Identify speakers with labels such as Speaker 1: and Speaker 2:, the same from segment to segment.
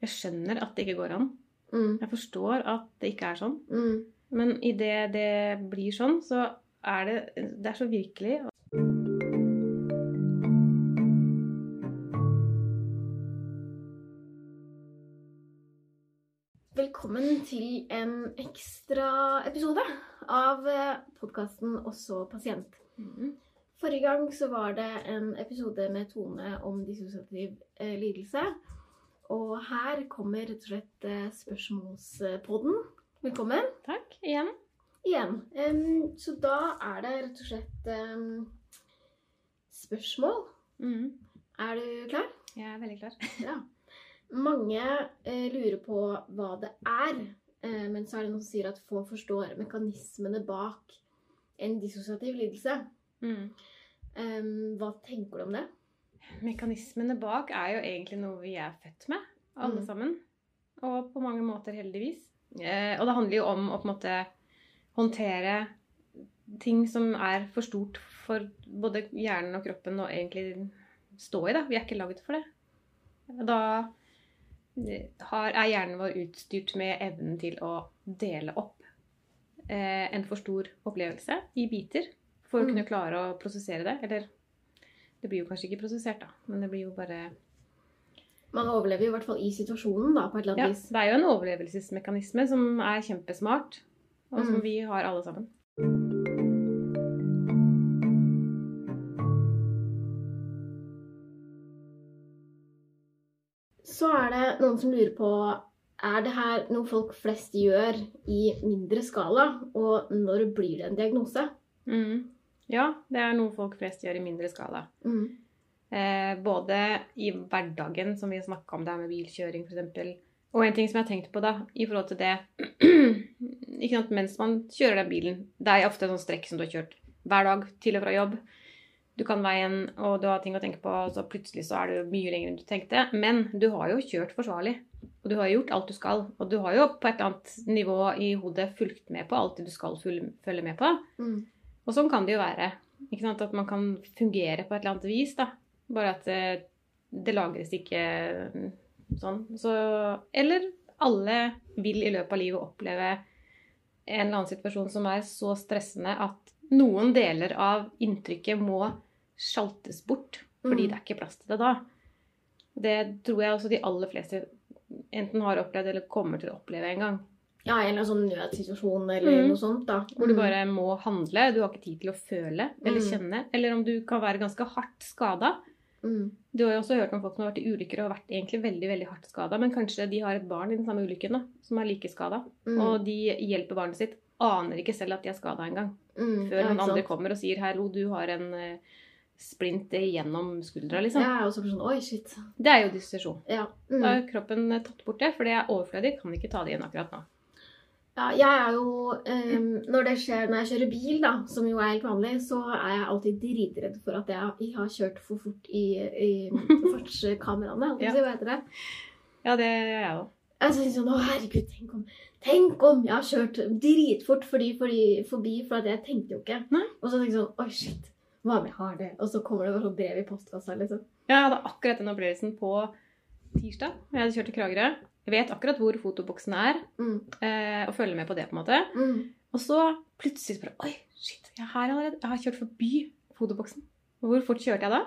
Speaker 1: Jeg skjønner at det ikke går an.
Speaker 2: Mm.
Speaker 1: Jeg forstår at det ikke er sånn.
Speaker 2: Mm.
Speaker 1: Men idet det blir sånn, så er det Det er så virkelig.
Speaker 2: Velkommen til en ekstra episode av podkasten Også pasient.
Speaker 1: Mm.
Speaker 2: Forrige gang så var det en episode med Tone om dissosiativ eh, lidelse. Og her kommer rett og slett eh, spørsmålspodden. Velkommen
Speaker 1: Takk igjen.
Speaker 2: igjen. Um, så da er det rett og slett um, spørsmål.
Speaker 1: Mm.
Speaker 2: Er du klar?
Speaker 1: Jeg er veldig klar.
Speaker 2: Ja. Mange uh, lurer på hva det er, uh, men så er det noen som sier at få forstår mekanismene bak en dissosiativ lidelse.
Speaker 1: Mm.
Speaker 2: Um, hva tenker du om det?
Speaker 1: Mekanismene bak er jo egentlig noe vi er født med, alle
Speaker 2: Mm.
Speaker 1: sammen. Og på mange måter heldigvis. Eh, og det handler jo om å på en måte håndtere ting som er for stort for både hjernen og kroppen å egentlig stå i. da. Vi er ikke laget for det. Da eh, har, er hjernen vår utstyrt med evnen til å dele opp eh, en for stor opplevelse i biter for å
Speaker 2: Mm.
Speaker 1: kunne klare å prosessere det. Eller det blir jo kanskje ikke prosessert, da, men det blir jo bare
Speaker 2: Man overlever jo i hvert fall i situasjonen, da, på et eller
Speaker 1: Ja,
Speaker 2: annet vis.
Speaker 1: det er jo en overlevelsesmekanisme som er kjempesmart, og som
Speaker 2: Mm.
Speaker 1: vi har alle sammen.
Speaker 2: Så er det noen som lurer på er det her noe folk flest gjør i mindre skala, og når blir det en diagnose?
Speaker 1: Mm. Ja, det er noe folk flest gjør i mindre skala.
Speaker 2: Mm.
Speaker 1: Eh, både i hverdagen, som vi snakka om det her med bilkjøring f.eks. Og en ting som jeg har tenkt på da, i forhold til det ikke sant, Mens man kjører den bilen Det er ofte en sånn strekk som du har kjørt hver dag til og fra jobb. Du kan veien, og du har ting å tenke på, så plutselig så er det mye lenger enn du tenkte. Men du har jo kjørt forsvarlig. Og du har gjort alt du skal. Og du har jo på et eller annet nivå i hodet fulgt med på alt det du skal følge med på.
Speaker 2: Mm.
Speaker 1: Og sånn kan det jo være. At man kan fungere på et eller annet vis. da. Bare at det, det lagres ikke mm, sånn. Så, eller alle vil i løpet av livet oppleve en eller annen situasjon som er så stressende at noen deler av inntrykket må sjaltes bort. Fordi
Speaker 2: Mm.
Speaker 1: det er ikke plass til det da. Det tror jeg også de aller fleste enten har opplevd eller kommer til å oppleve en gang.
Speaker 2: Ja, en eller annen sånn nødsituasjon eller
Speaker 1: Mm.
Speaker 2: noe sånt, da.
Speaker 1: Hvor du
Speaker 2: Mm.
Speaker 1: bare må handle. Du har ikke tid til å føle eller
Speaker 2: Mm.
Speaker 1: kjenne. Eller om du kan være ganske hardt skada.
Speaker 2: mm.
Speaker 1: Du har jo også hørt om folk som har vært i ulykker og har vært egentlig veldig veldig hardt skada, men kanskje de har et barn i den samme ulykken da, som er like skada.
Speaker 2: Mm.
Speaker 1: Og de hjelper barnet sitt. Aner ikke selv at de er skada engang.
Speaker 2: Mm.
Speaker 1: Før
Speaker 2: ja,
Speaker 1: andre kommer og sier 'hallo, du har en eh, splint gjennom skuldra', liksom.
Speaker 2: Ja, og så blir sånn Oi, shit.
Speaker 1: Det er jo dissosiasjon.
Speaker 2: Ja.
Speaker 1: Da
Speaker 2: Mm.
Speaker 1: har kroppen eh, tatt bort det, for det er overflødig. Kan ikke ta det igjen akkurat nå.
Speaker 2: Ja jeg er jo um, Når det skjer når jeg kjører bil, da, som jo er helt vanlig, så er jeg alltid dritredd for at jeg, har kjørt for fort i, i fartskameraene. si, Hva heter det?
Speaker 1: Ja, det gjør jeg òg.
Speaker 2: Jeg synes sånn, å herregud, tenk om, tenk om jeg har kjørt dritfort fordi, fordi, forbi, for at jeg tenkte jo ikke.
Speaker 1: Nei.
Speaker 2: Og så tenkte jeg sånn, oi shit, hva om jeg har det? Og så kommer det bare sånn brev i postkassa, liksom.
Speaker 1: Jeg hadde akkurat den opplevelsen på tirsdag. Jeg hadde kjørt til Kragerø. Jeg vet akkurat hvor fotoboksen er,
Speaker 2: Mm.
Speaker 1: eh, og følger med på det. på en måte.
Speaker 2: Mm.
Speaker 1: Og så plutselig bare Oi, shit, jeg her allerede. Jeg har kjørt forbi fotoboksen. Hvor fort kjørte jeg da?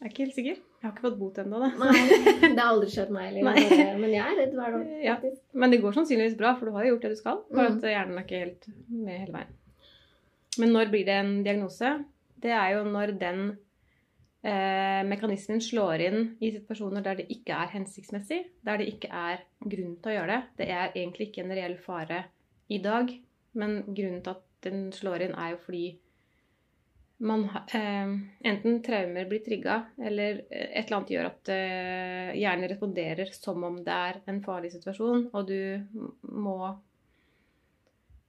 Speaker 1: Jeg er ikke helt sikker. Jeg har ikke fått bot ennå, da.
Speaker 2: Nei, det har aldri skjedd meg heller. Men jeg er redd hver dag.
Speaker 1: Ja. Men det går sannsynligvis bra, for du har jo gjort det du skal. Bare
Speaker 2: Mm.
Speaker 1: at hjernen er ikke helt med hele veien. Men når blir det en diagnose? Det er jo når den eh, mekanismen slår inn i situasjoner der det ikke er hensiktsmessig, der det ikke er grunn til å gjøre det. Det er egentlig ikke en reell fare i dag, men grunnen til at den slår inn, er jo fordi man eh, enten traumer blir trigga, eller eh, et eller annet gjør at eh, hjernen responderer som om det er en farlig situasjon, og du må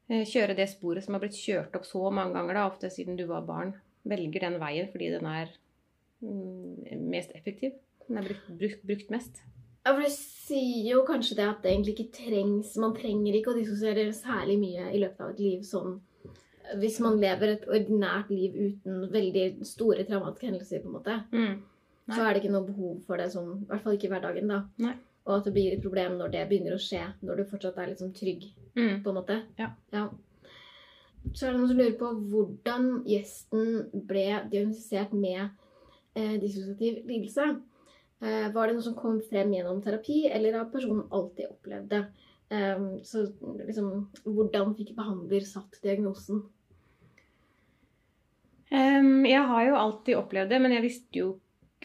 Speaker 1: eh, kjøre det sporet som har blitt kjørt opp så mange ganger, da, ofte siden du var barn. Velger den veien fordi den er mest effektiv. Den er brukt, brukt, brukt mest.
Speaker 2: Ja, for det sier jo kanskje det at det egentlig ikke trengs Man trenger ikke å dissosiere særlig mye i løpet av et liv sånn hvis man lever et ordinært liv uten veldig store traumatiske hendelser, på en måte,
Speaker 1: Mm.
Speaker 2: så er det ikke noe behov for det sånn I hvert fall ikke i hverdagen, da.
Speaker 1: Nei.
Speaker 2: Og at det blir et problem når det begynner å skje, når du fortsatt er liksom trygg,
Speaker 1: Mm.
Speaker 2: på en måte.
Speaker 1: Ja.
Speaker 2: Så er det noen som lurer på hvordan gjesten ble diagnostisert med eh, dissosiativ lidelse. Eh, var det noe som kom frem gjennom terapi, eller har personen alltid opplevd det? Eh, så liksom, hvordan fikk behandler satt diagnosen?
Speaker 1: Um, jeg har jo alltid opplevd det, men jeg jo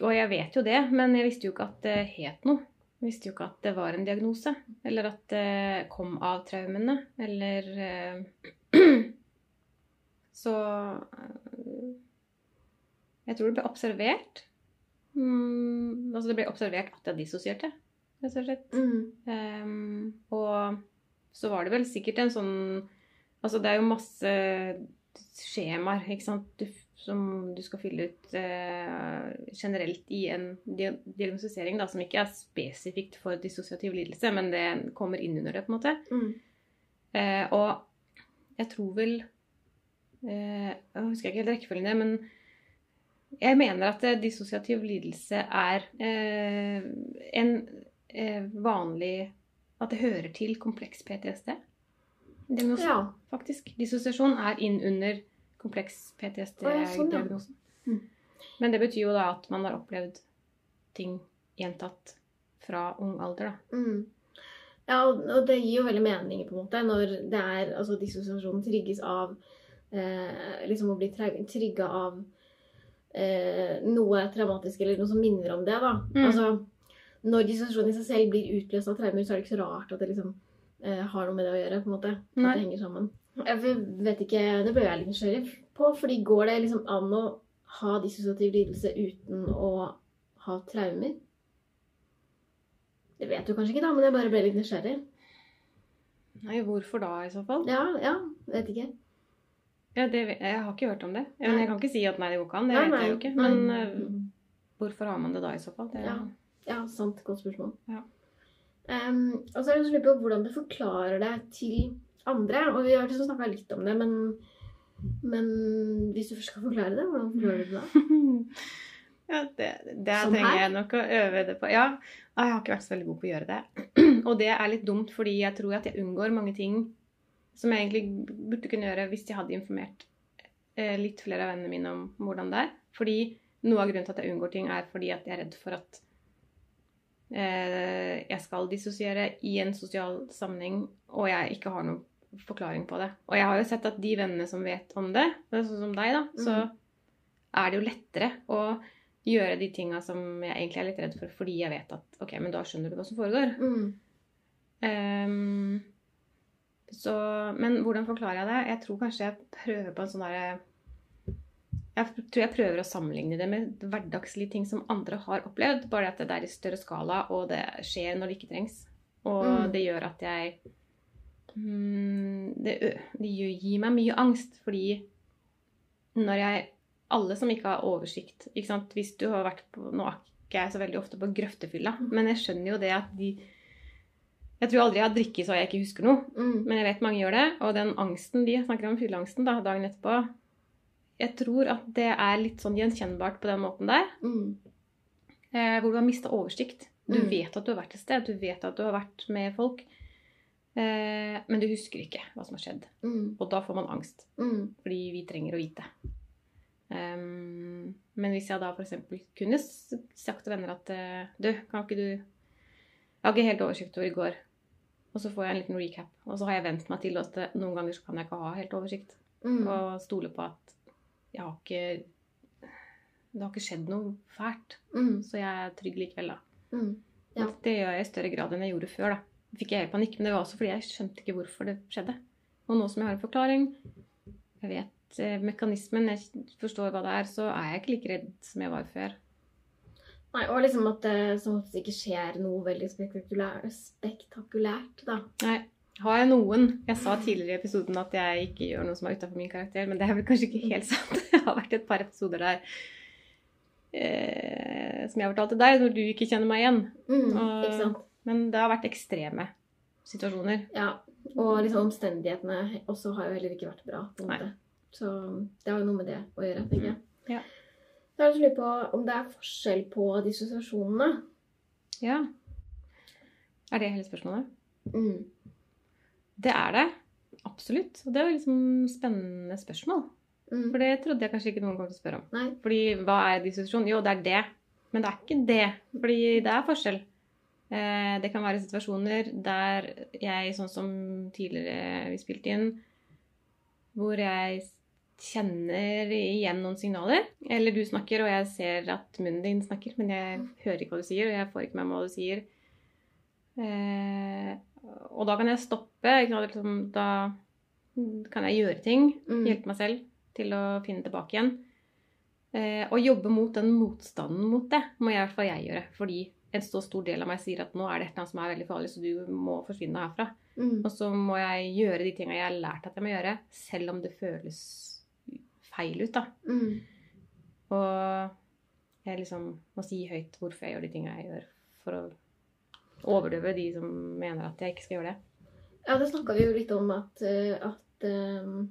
Speaker 1: Og jeg vet jo det, men jeg visste jo ikke at det het noe. Jeg visste jo ikke at det var en diagnose. Eller at det kom av traumene. Eller uh, Så eh, Jeg tror det ble observert. Mm, altså det ble observert at jeg dissosierte, rett og slett.
Speaker 2: Mm.
Speaker 1: Um, og så var det vel sikkert en sånn Altså det er jo masse skjemaer ikke sant? Du, som du skal fylle ut uh, generelt i en dia- diagnostisering, da, som ikke er spesifikt for dissosiativ lidelse, men det kommer inn under det, på en måte.
Speaker 2: Mm.
Speaker 1: Uh, og jeg tror vel uh, Jeg husker ikke helt rekkefølgen, men jeg mener at eh, dissosiativ lidelse er eh, en eh, vanlig At det hører til kompleks PTSD. Diagnosen,
Speaker 2: Ja.
Speaker 1: faktisk. Dissosiasjon er inn under kompleks
Speaker 2: PTSD-diagnosen. sånn, ja. Mm.
Speaker 1: Men det betyr jo da at man har opplevd ting gjentatt fra ung alder, da.
Speaker 2: Mm. Ja, og og det gir jo veldig mening på en måte når det er altså dissosiasjonen trigges av eh, liksom å bli trigga av eh, noe traumatisk eller noe som minner om det. da.
Speaker 1: Mm.
Speaker 2: Altså, Når dissosiasjonen i seg selv blir utløst av traumer, så er det ikke så rart at det liksom eh, har noe med det å gjøre. på en måte. At
Speaker 1: Nei.
Speaker 2: det henger sammen. Jeg vet ikke, Det ble jeg litt nysgjerrig på. fordi går det liksom an å ha dissosiativ lidelse uten å ha traumer? Det vet du kanskje ikke, da, men jeg bare ble litt nysgjerrig.
Speaker 1: Nei, hvorfor da, i så fall?
Speaker 2: Ja, ja, vet ikke.
Speaker 1: Ja, det, jeg har ikke hørt om det. Ja, jeg kan ikke si at nei, det går ikke an. Det
Speaker 2: Nei,
Speaker 1: vet jeg jo ikke. Men eh, hvorfor har man det da, i så fall? Det,
Speaker 2: Ja. Ja, sant. Godt spørsmål.
Speaker 1: Ja.
Speaker 2: Um, og så er det så lurer på hvordan du forklarer det til andre. Og vi har liksom snakka litt om det, men, men hvis du først skal forklare det, hvordan forklarer du det da?
Speaker 1: ja, det, det trenger jeg nok å øve det på. Ja, jeg har ikke vært så veldig god på å gjøre det. Og det er litt dumt, fordi jeg tror at jeg unngår mange ting som jeg egentlig burde kunne gjøre hvis jeg hadde informert eh, litt flere av vennene mine om hvordan det er. Fordi noe av grunnen til at jeg unngår ting, er fordi at jeg er redd for at eh, jeg skal dissosiere i en sosial sammenheng, og jeg ikke har noen forklaring på det. Og jeg har jo sett at de vennene som vet om det, det er sånn som deg, da, så
Speaker 2: Mhm.
Speaker 1: er det jo lettere å gjøre de tinga som jeg egentlig er litt redd for, fordi jeg vet at ok, men da skjønner du hva som foregår.
Speaker 2: Mm.
Speaker 1: Ehm, så, men hvordan forklarer jeg det? Jeg tror kanskje jeg prøver på en sånn derre Jeg tror jeg prøver å sammenligne det med hverdagslige ting som andre har opplevd, bare at det er i større skala, og det skjer når det ikke trengs. Og
Speaker 2: Mm.
Speaker 1: det gjør at jeg mm, det, det gir meg mye angst, fordi når jeg Alle som ikke har oversikt ikke sant? Hvis du har vært på Nå er ikke jeg så veldig ofte på grøftefylla, men jeg skjønner jo det at de Jeg tror aldri jeg har drikket så jeg ikke husker noe.
Speaker 2: Mm.
Speaker 1: Men jeg vet mange gjør det. Og den angsten de snakker om, fylleangsten, da, dagen etterpå Jeg tror at det er litt sånn gjenkjennbart på den måten der.
Speaker 2: Mm.
Speaker 1: Eh, hvor du har mista oversikt. Du
Speaker 2: Mm.
Speaker 1: vet at du har vært et sted, du vet at du har vært med folk. Eh, men du husker ikke hva som har skjedd.
Speaker 2: Mm.
Speaker 1: Og da får man angst.
Speaker 2: Mm.
Speaker 1: Fordi vi trenger å vite. Um, men hvis jeg da f.eks. kunne sagt til venner at eh, Du, kan ikke du Jeg har ikke helt oversikt over i går. Og så får jeg en liten recap. Og så har jeg vent meg til at noen ganger så kan jeg ikke ha helt oversikt.
Speaker 2: Mm.
Speaker 1: Og stole på at jeg har ikke Det har ikke skjedd noe fælt.
Speaker 2: Mm.
Speaker 1: Så jeg er trygg likevel, da.
Speaker 2: Mm. Ja.
Speaker 1: Det gjør jeg i større grad enn jeg gjorde før. da. Fikk jeg panikk, men det var også fordi jeg skjønte ikke hvorfor det skjedde. Og nå som jeg har en forklaring, jeg vet eh, mekanismen, jeg forstår hva det er, så er jeg ikke like redd som jeg var før.
Speaker 2: Nei, og liksom at det som oftest ikke skjer noe veldig spektakulært, spektakulært da.
Speaker 1: Nei. Har jeg noen Jeg sa tidligere i episoden at jeg ikke gjør noe som er utafor min karakter, men det er vel kanskje ikke helt sant. Det har vært et par episoder der eh, som jeg har fortalt til deg, når du ikke kjenner meg igjen.
Speaker 2: Mm.
Speaker 1: Og-
Speaker 2: Ikke sant?
Speaker 1: Men det har vært ekstreme situasjoner.
Speaker 2: Ja, og liksom omstendighetene også har jo heller ikke vært bra. på en
Speaker 1: Nei.
Speaker 2: måte. Så det har jo noe med det å gjøre, tenker jeg.
Speaker 1: Ja.
Speaker 2: Så er det lurer på om det er forskjell på dissosiasjonene.
Speaker 1: Ja. Er det hele spørsmålet?
Speaker 2: Mm.
Speaker 1: Det er det. Absolutt. Og det er jo liksom spennende spørsmål.
Speaker 2: Mm.
Speaker 1: For det trodde jeg kanskje ikke noen kom til å spørre om.
Speaker 2: Nei.
Speaker 1: Fordi hva er dissosiasjon? Jo, det er det. Men det er ikke det. Fordi det er forskjell. Eh, det kan være situasjoner der jeg, sånn som tidligere vi spilte inn, hvor jeg kjenner igjen noen signaler. Eller du snakker, og jeg ser at munnen din snakker, men jeg hører ikke hva du sier, og jeg får ikke med meg hva du sier. Eh, og da kan jeg stoppe. Liksom, da kan jeg gjøre ting.
Speaker 2: Mm.
Speaker 1: Hjelpe meg selv til å finne tilbake igjen. Eh, og jobbe mot den motstanden mot det må i hvert fall jeg gjøre. Fordi en så stor del av meg sier at nå er det et eller annet som er veldig farlig, så du må forsvinne herfra.
Speaker 2: Mm.
Speaker 1: Og så må jeg gjøre de tinga jeg har lært at jeg må gjøre, selv om det føles feil ut, da.
Speaker 2: Mm.
Speaker 1: Og jeg liksom må si høyt hvorfor jeg gjør de tinga jeg gjør, for å overdøve de som mener at jeg ikke skal gjøre det.
Speaker 2: Ja, det snakka vi jo litt om at, eh, at um,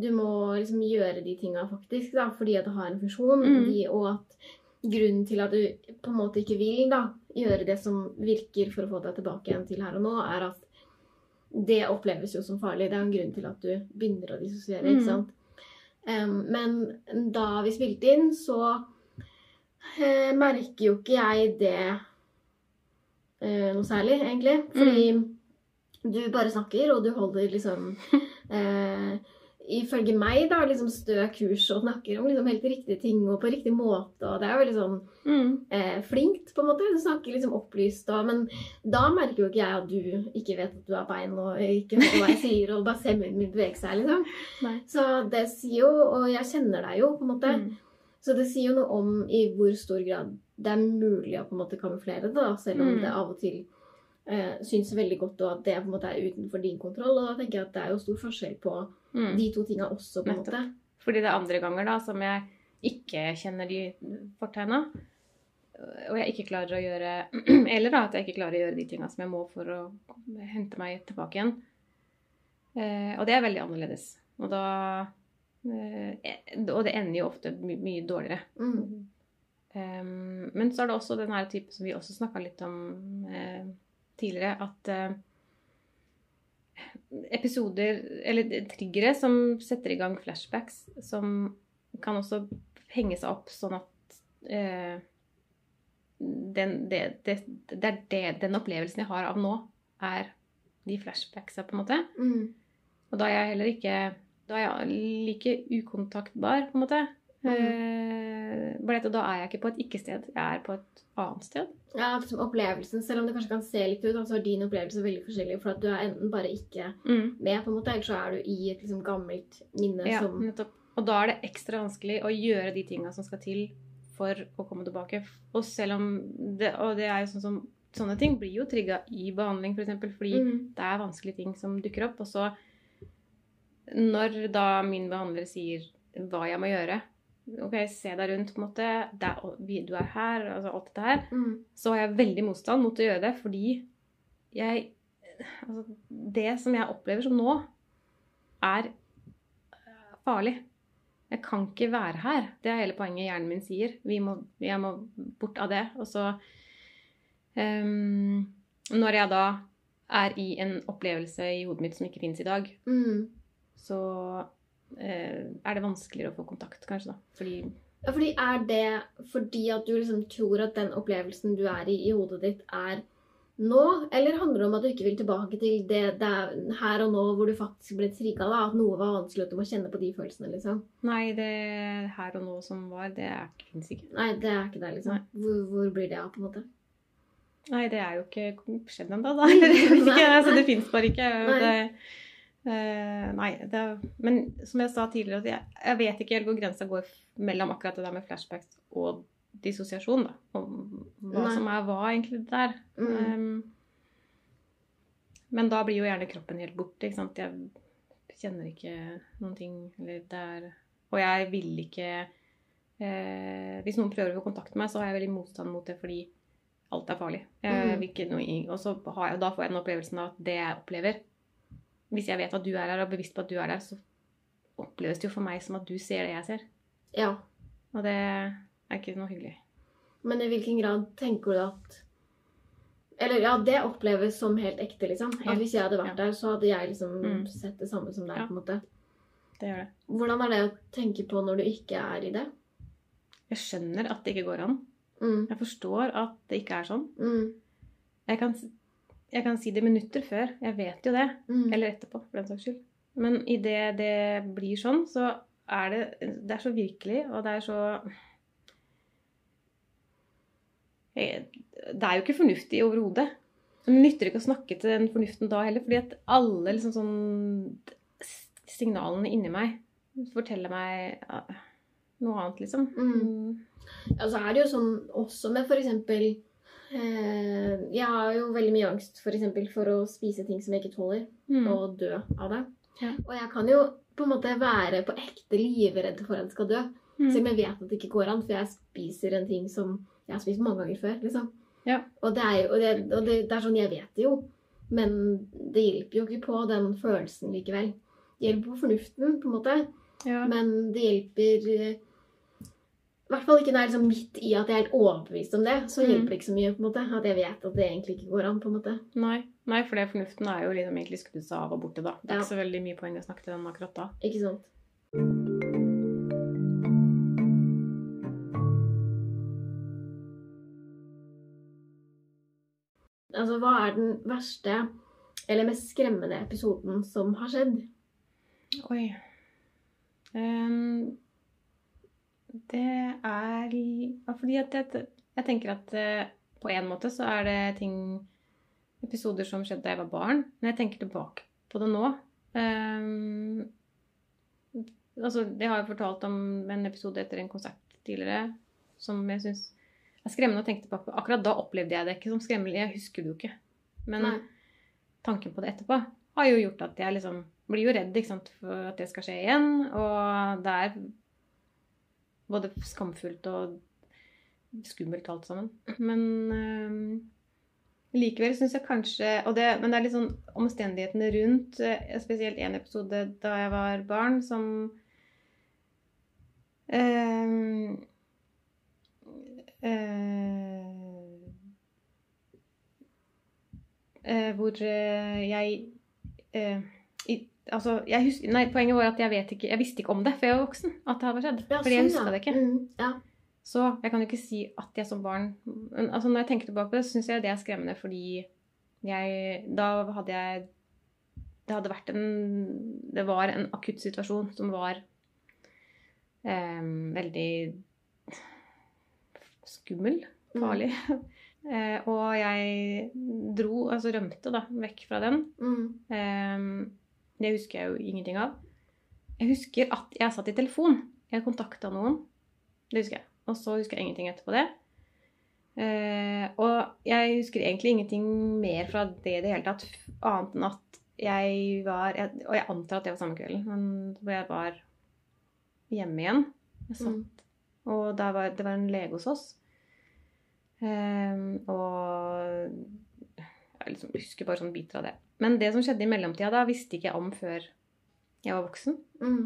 Speaker 2: du må liksom gjøre de tinga faktisk, da, fordi at det har en funksjon.
Speaker 1: Mm.
Speaker 2: De, og at grunnen til at du på en måte ikke vil da, gjøre det som virker for å få deg tilbake igjen til her og nå, er at det oppleves jo som farlig. Det er en grunn til at du begynner å dissosiere.
Speaker 1: Mm.
Speaker 2: ikke sant? Men da vi spilte inn, så eh, merker jo ikke jeg det eh, noe særlig, egentlig. Fordi du bare snakker, og du holder liksom eh, Ifølge meg, da, liksom stø kurs og snakker om liksom helt riktige ting og på riktig måte. Og det er jo veldig sånn
Speaker 1: Mm.
Speaker 2: eh, flinkt, på en måte. Du snakker liksom opplyst og Men da merker jo ikke jeg at du ikke vet at du har bein og ikke vet hva jeg sier, og bare ser munnen min bevege seg, liksom.
Speaker 1: Nei.
Speaker 2: Så det sier jo Og jeg kjenner deg jo, på en måte.
Speaker 1: Mm.
Speaker 2: Så det sier jo noe om i hvor stor grad det er mulig å på en måte kamuflere det, da, selv om
Speaker 1: Mm.
Speaker 2: det av og til eh, syns veldig godt, og at det på en måte er utenfor din kontroll. Og da tenker jeg at det er jo stor forskjell på
Speaker 1: Mm.
Speaker 2: de to tinga også, på en måte.
Speaker 1: Fordi det er andre ganger da som jeg ikke kjenner de fortegna. Og jeg ikke klarer å gjøre Eller da at jeg ikke klarer å gjøre de tinga som jeg må for å hente meg tilbake igjen. Eh, og det er veldig annerledes. Og da eh, Og det ender jo ofte my mye dårligere.
Speaker 2: Mm.
Speaker 1: Um, men så er det også den her typen som vi også snakka litt om eh, tidligere, at eh, episoder, eller triggere som setter i gang flashbacks, som kan også henge seg opp sånn at eh, den, det, det, det er det, den opplevelsen jeg har av nå, er de flashbacksa, på en måte.
Speaker 2: Mm.
Speaker 1: Og da er jeg heller ikke Da er jeg like ukontaktbar, på en måte.
Speaker 2: Mm.
Speaker 1: Eh, og da er jeg ikke på et ikke-sted, jeg er på et annet sted.
Speaker 2: Ja, liksom opplevelsen, selv om det kanskje kan se litt ut, så er din opplevelse veldig forskjellig. For at du er enten bare ikke med, på en måte, eller så er du i et liksom gammelt minne
Speaker 1: Ja,
Speaker 2: som
Speaker 1: nettopp. Og da er det ekstra vanskelig å gjøre de tinga som skal til for å komme tilbake. Og selv om det, og det er jo sånn som Sånne ting blir jo trigga i behandling, f.eks. For eksempel, fordi
Speaker 2: mm.
Speaker 1: det er vanskelige ting som dukker opp. Og så når da min behandler sier hva jeg må gjøre Ok, se deg rundt, på en måte. Det er, du er her, altså alt dette her.
Speaker 2: Mm.
Speaker 1: Så har jeg veldig motstand mot å gjøre det, fordi jeg Altså, det som jeg opplever som nå, er eh, farlig. Jeg kan ikke være her. Det er hele poenget hjernen min sier. Vi må, jeg må bort av det. Og så um, Når jeg da er i en opplevelse i hodet mitt som ikke finnes i dag,
Speaker 2: Mm.
Speaker 1: så er det vanskeligere å få kontakt, kanskje, da. Fordi
Speaker 2: Ja, fordi Er det fordi at du liksom tror at den opplevelsen du er i i hodet ditt, er nå? Eller handler det om at du ikke vil tilbake til det, det er her og nå hvor du faktisk ble trigga? At noe var vanskelig, at du må kjenne på de følelsene? liksom?
Speaker 1: Nei, det her og nå som var, det er ikke.
Speaker 2: Nei, det er ikke det, liksom. Hvor, hvor blir det av, på en måte?
Speaker 1: Nei, det er jo ikke skjedd ennå, da. da. ikke, altså, det fins bare ikke.
Speaker 2: Nei.
Speaker 1: Det, eh, nei, det, men som jeg sa tidligere, jeg, jeg vet ikke helt hvor grensa går mellom akkurat det der med flashbacks og dissosiasjon. da. Og hva
Speaker 2: Nei.
Speaker 1: som er hva, egentlig, der.
Speaker 2: Mm.
Speaker 1: Um, men da blir jo gjerne kroppen helt borte. ikke sant? Jeg kjenner ikke noen ting. Eller det er Og jeg vil ikke uh, Hvis noen prøver å få kontakt med meg, så har jeg veldig motstand mot det fordi alt er farlig.
Speaker 2: Mm.
Speaker 1: ikke og så har jeg, da får jeg den opplevelsen av at det jeg opplever Hvis jeg vet at du er her og er bevisst på at du er der, så oppleves det jo for meg som at du ser det jeg ser.
Speaker 2: Ja.
Speaker 1: Og det er ikke noe hyggelig.
Speaker 2: Men i hvilken grad tenker du at Eller ja, det oppleves som helt ekte, liksom. At hvis jeg hadde vært
Speaker 1: ja.
Speaker 2: der, så hadde jeg liksom
Speaker 1: Mm.
Speaker 2: sett det samme som deg,
Speaker 1: Ja.
Speaker 2: på en måte.
Speaker 1: Det gjør det.
Speaker 2: Hvordan er det å tenke på når du ikke er i det?
Speaker 1: Jeg skjønner at det ikke går an.
Speaker 2: Mm.
Speaker 1: Jeg forstår at det ikke er sånn.
Speaker 2: Mm.
Speaker 1: Jeg kan, jeg kan si det minutter før. Jeg vet jo det.
Speaker 2: Mm.
Speaker 1: Eller etterpå, for den saks skyld. Men idet det blir sånn, så er det Det er så virkelig, og det er så Jeg- Det er jo ikke fornuftig overhodet. Det nytter ikke å snakke til den fornuften da heller, fordi at alle liksom sånn Signalene inni meg forteller meg noe annet, liksom.
Speaker 2: Mm. Ja, så er det jo sånn også med eh, Jeg har jo veldig mye angst for eksempel for å spise ting som jeg ikke tåler,
Speaker 1: Mm.
Speaker 2: og dø av det.
Speaker 1: Ja.
Speaker 2: Og jeg kan jo på en måte være på ekte livredd for at jeg skal dø.
Speaker 1: Mm.
Speaker 2: Selv om jeg vet at det ikke går an, for jeg spiser en ting som jeg har spist mange ganger før. liksom.
Speaker 1: Ja.
Speaker 2: Og, det er, og, det, og det, det er sånn, jeg vet det jo, men det hjelper jo ikke på den følelsen likevel. Det hjelper på fornuften, på en måte,
Speaker 1: Ja.
Speaker 2: men det hjelper eh, I hvert fall ikke når jeg er liksom midt i at jeg er helt overbevist om det. Så
Speaker 1: Mm.
Speaker 2: hjelper det ikke så mye på en måte, at jeg vet at det egentlig ikke går an. på en måte.
Speaker 1: Nei, nei, for det fornuften er jo liksom egentlig skrudd seg av og borte, da. Det er
Speaker 2: Ja.
Speaker 1: ikke så veldig mye poeng å snakke til den akkurat da.
Speaker 2: Ikke sant? Altså, hva er den verste eller mest skremmende episoden som har skjedd?
Speaker 1: Oi. Ehm, det er Fordi at jeg, jeg tenker at eh, på en måte så er det ting Episoder som skjedde da jeg var barn. Når jeg tenker tilbake på det nå um, altså, Jeg har jo fortalt om en episode etter en konsert tidligere som jeg syns er skremmende å tenke tilbake på. Akkurat da opplevde jeg det ikke som skremmelig. Jeg husker det jo ikke. Men
Speaker 2: Nei.
Speaker 1: tanken på det etterpå har jo gjort at jeg liksom blir jo redd ikke sant, for at det skal skje igjen. Og det er både skamfullt og skummelt alt sammen. Men øhm, likevel syns jeg kanskje det, Men det er litt sånn omstendighetene rundt, eh, spesielt en episode da jeg var barn, som øh, eh, hvor jeg Altså, jeg hus nei, poenget var at jeg, vet ikke, jeg visste ikke om det før jeg var voksen. At det hadde skjedd.
Speaker 2: Ja,
Speaker 1: fordi jeg
Speaker 2: sånn,
Speaker 1: huska
Speaker 2: ja.
Speaker 1: det ikke.
Speaker 2: Mm, ja.
Speaker 1: Så jeg kan jo ikke si at jeg som barn men, altså Når jeg tenker tilbake på det, syns jeg det er skremmende fordi jeg Da hadde jeg Det hadde vært en Det var en akutt situasjon som var eh, veldig skummel.
Speaker 2: Mm.
Speaker 1: Farlig. Eh, og jeg dro, altså rømte da, vekk fra den.
Speaker 2: Mm.
Speaker 1: Ehm, det husker jeg jo ingenting av. Jeg husker at jeg satt i telefon. Jeg kontakta noen. Det husker jeg. Og så husker jeg ingenting etterpå det. Uh, og jeg husker egentlig ingenting mer fra det i det hele tatt, annet enn at jeg var jeg, Og jeg antar at det var samme kvelden, men hvor jeg var hjemme igjen. Jeg satt,
Speaker 2: Mm.
Speaker 1: Og der var, det var en lege hos oss. Ehm, og jeg liksom husker bare sånn biter av det. Men det som skjedde i mellomtida, da visste ikke jeg om før jeg var voksen.
Speaker 2: Mm.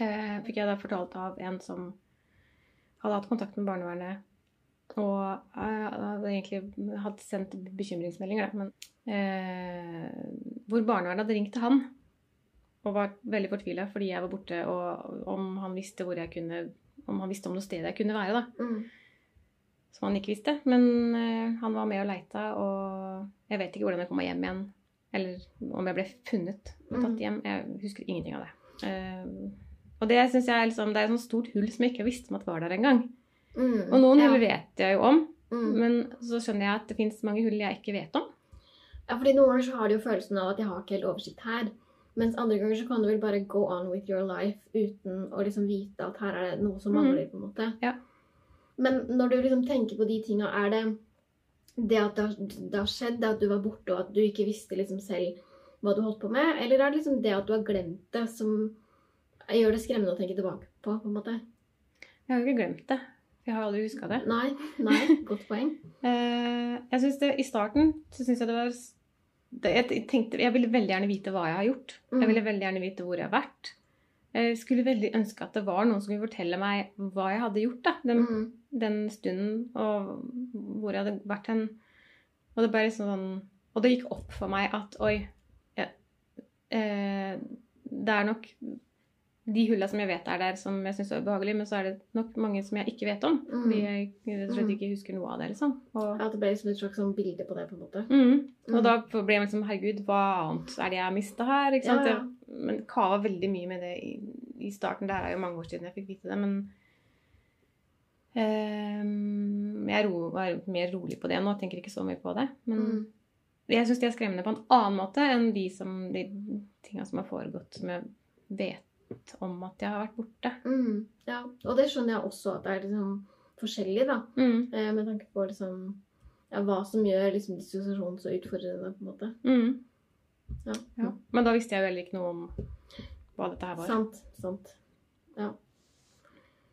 Speaker 1: Eh, fikk jeg da fortalt av en som hadde hatt kontakt med barnevernet. Og eh, hadde egentlig hatt sendt bekymringsmeldinger, da, men eh, Hvor barnevernet hadde ringt til han og var veldig fortvila fordi jeg var borte, og om han visste hvor jeg kunne Om han visste om noe sted jeg kunne være, da
Speaker 2: Mm.
Speaker 1: Som han ikke visste. Men uh, han var med og leita, og jeg vet ikke hvordan jeg kom meg hjem igjen. Eller om jeg ble funnet og tatt
Speaker 2: Mm.
Speaker 1: hjem. Jeg husker ingenting av det. Uh, og det synes jeg er liksom, det er et sånt stort hull som jeg ikke visste om at var der engang.
Speaker 2: Mm.
Speaker 1: Og noen
Speaker 2: ja.
Speaker 1: hull vet jeg jo om,
Speaker 2: Mm.
Speaker 1: men så skjønner jeg at det fins mange hull jeg ikke vet om.
Speaker 2: Ja, fordi Noen ganger så har du jo følelsen av at jeg har ikke helt oversikt her. Mens andre ganger så kan du vel bare go on with your life uten å liksom vite at her er det noe som
Speaker 1: Mhm.
Speaker 2: mangler. på en måte.
Speaker 1: Ja.
Speaker 2: Men når du liksom tenker på de tinga, er det det at det har, det har skjedd, det at du var borte og at du ikke visste liksom selv hva du holdt på med? Eller er det liksom det at du har glemt det, som gjør det skremmende å tenke tilbake på? på en måte?
Speaker 1: Jeg har jo ikke glemt det. Jeg har aldri huska det.
Speaker 2: Nei, nei, godt poeng.
Speaker 1: Eh, jeg synes det, I starten så syns jeg det var det, jeg, tenkte, jeg ville veldig gjerne vite hva jeg har gjort.
Speaker 2: Mm.
Speaker 1: Jeg ville veldig gjerne vite hvor jeg har vært. Jeg skulle veldig ønske at det var noen som kunne fortelle meg hva jeg hadde gjort da, den,
Speaker 2: Mm.
Speaker 1: Den stunden, og hvor jeg hadde vært hen. Og det liksom sånn Og det gikk opp for meg at oi ja, eh, Det er nok de hulla som jeg vet er der, som jeg syns er ubehagelige, men så er det nok mange som jeg ikke vet om.
Speaker 2: Mm.
Speaker 1: Fordi jeg rett og slett ikke husker noe av det, liksom. Og,
Speaker 2: ja, det ble liksom et slags sånn bilde på det, på en måte.
Speaker 1: mm.
Speaker 2: Mm.
Speaker 1: og da ble jeg liksom Herregud, hva annet er det jeg har mista her? Ikke sant?
Speaker 2: Ja, ja.
Speaker 1: Jeg- Men kava veldig mye med det i, i starten. Det her er jo mange år siden jeg fikk vite det, men ehm, jeg ro, er mer rolig på det nå. Tenker ikke så mye på det. Men
Speaker 2: Mm.
Speaker 1: jeg syns de er skremmende på en annen måte enn de, som, de tinga som har foregått, som jeg vet om at jeg har vært borte.
Speaker 2: Mm. Ja, og det skjønner jeg også at det er liksom forskjellig, da.
Speaker 1: Mm.
Speaker 2: Eh, med tanke på liksom ja, hva som gjør liksom dissosiasjon så utfordrende, på en måte.
Speaker 1: Mm.
Speaker 2: Ja.
Speaker 1: Ja. Men da visste jeg jo heller ikke noe om hva dette her var.
Speaker 2: Sant. Sant. Ja.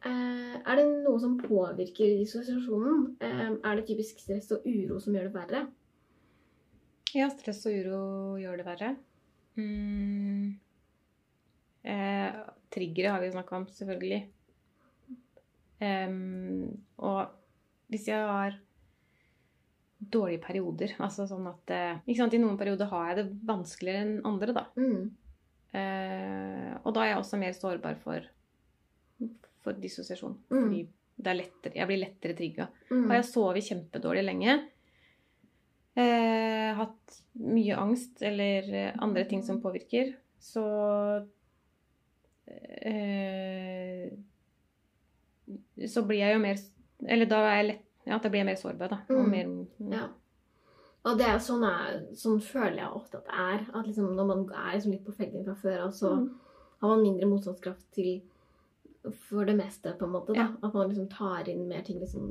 Speaker 2: Eh, er det noe som påvirker dissosiasjonen? Eh, er det typisk stress og uro som gjør det verre?
Speaker 1: Ja, stress og uro gjør det verre. Mm. Eh, triggere har vi snakka om, selvfølgelig. Em, og hvis jeg har dårlige perioder, altså sånn at sant, I noen perioder har jeg det vanskeligere enn andre, da.
Speaker 2: Mm.
Speaker 1: Eh, og da er jeg også mer sårbar for, for dissosiasjon.
Speaker 2: Mm.
Speaker 1: Fordi det er lettere, jeg blir lettere trigga.
Speaker 2: Mm.
Speaker 1: Har jeg sovet kjempedårlig lenge, eh, hatt mye angst eller eh, andre ting som påvirker, så eh, Så blir jeg jo mer Eller da er jeg lett Ja, blir jeg mer sårbar, da. Og
Speaker 2: Mm.
Speaker 1: mer,
Speaker 2: Ja. Og det er sånn, er, sånn føler jeg ofte at det er. At liksom når man er liksom litt på felgen fra før av, så
Speaker 1: Mm.
Speaker 2: har man mindre motstandskraft til for det meste, på en måte. da.
Speaker 1: Ja.
Speaker 2: At man liksom tar inn mer ting liksom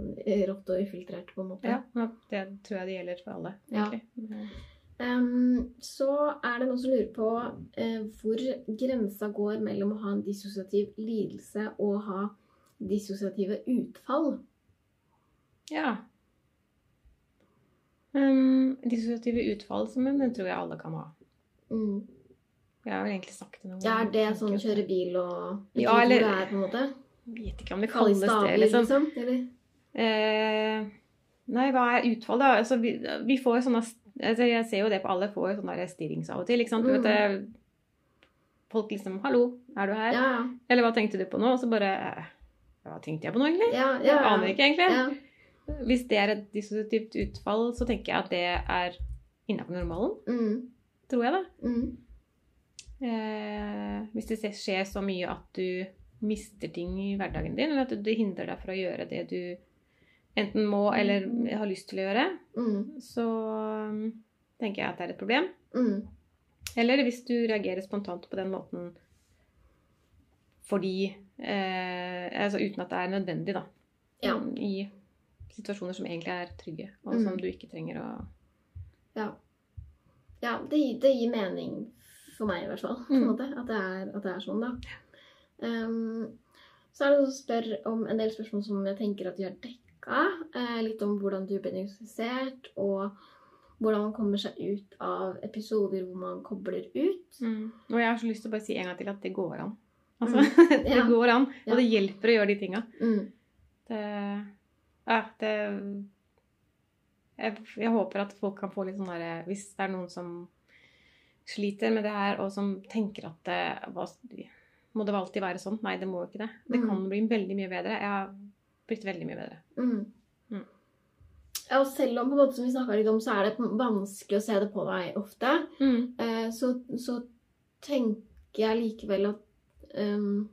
Speaker 2: rått og ufiltrert, på en måte.
Speaker 1: Ja, det tror jeg det gjelder for alle,
Speaker 2: Ja. Ehm, så er det noen som lurer på uh, hvor grensa går mellom å ha en dissosiativ lidelse og ha dissosiative utfall.
Speaker 1: Ja. Um, dissosiative utfall, som den tror jeg alle kan ha.
Speaker 2: Mm.
Speaker 1: Jeg har vel egentlig sagt det noen
Speaker 2: Ja, er det
Speaker 1: ganger,
Speaker 2: sånn kjøre bil og
Speaker 1: Ja, eller-
Speaker 2: det er, på en måte?
Speaker 1: Vet ikke om det kalles det, liksom.
Speaker 2: liksom? Eller?
Speaker 1: Eh, nei, hva er utfall, da? Altså, vi, vi får sånne altså, Jeg ser jo det på alle får jo sånne stirrings av og til. ikke sant? Du
Speaker 2: Mm.
Speaker 1: vet, folk liksom 'Hallo, er du her?'
Speaker 2: Ja,
Speaker 1: Eller 'Hva tenkte du på nå?' Og så bare eh, Hva tenkte jeg på nå, egentlig?
Speaker 2: ja, ja.
Speaker 1: Jeg aner ikke, egentlig.
Speaker 2: Ja.
Speaker 1: Hvis det er et dissosiativt utfall, så tenker jeg at det er innafor normalen.
Speaker 2: Mm.
Speaker 1: Tror jeg, da.
Speaker 2: Mm.
Speaker 1: Eh, hvis det skjer så mye at du mister ting i hverdagen din, eller at det hindrer deg fra å gjøre det du enten må eller har lyst til å gjøre,
Speaker 2: Mm.
Speaker 1: så um, tenker jeg at det er et problem.
Speaker 2: Mm.
Speaker 1: Eller hvis du reagerer spontant på den måten fordi eh, Altså uten at det er nødvendig, da.
Speaker 2: Ja.
Speaker 1: I situasjoner som egentlig er trygge, og
Speaker 2: Mm.
Speaker 1: som du ikke trenger å
Speaker 2: Ja. Ja, det, det gir mening for meg i hvert fall, på en
Speaker 1: Mm.
Speaker 2: måte, at det er, at det er sånn, da. Um, så er det noen som spør om en del spørsmål som jeg tenker at de har dekka. Uh, litt om hvordan du ble diagnostisert, og hvordan man kommer seg ut av episoder hvor man kobler ut.
Speaker 1: mm. Og jeg har så lyst til å bare si en gang til at det går an. Altså, det
Speaker 2: Ja.
Speaker 1: går an,
Speaker 2: Ja.
Speaker 1: og det hjelper å gjøre de tinga.
Speaker 2: Mm.
Speaker 1: Det, ja, det jeg, jeg håper at folk kan få litt sånn derre Hvis det er noen som sliter med det her, og som tenker at det, hva, Må det alltid være sånn? Nei, det må jo ikke det. Det
Speaker 2: Mm.
Speaker 1: kan bli veldig mye bedre. Jeg har blitt veldig mye bedre.
Speaker 2: Mm.
Speaker 1: Mm.
Speaker 2: Ja, og selv om på en måte som vi snakket litt om, så er det vanskelig å se det på deg ofte, eh, så, så tenker jeg likevel at um,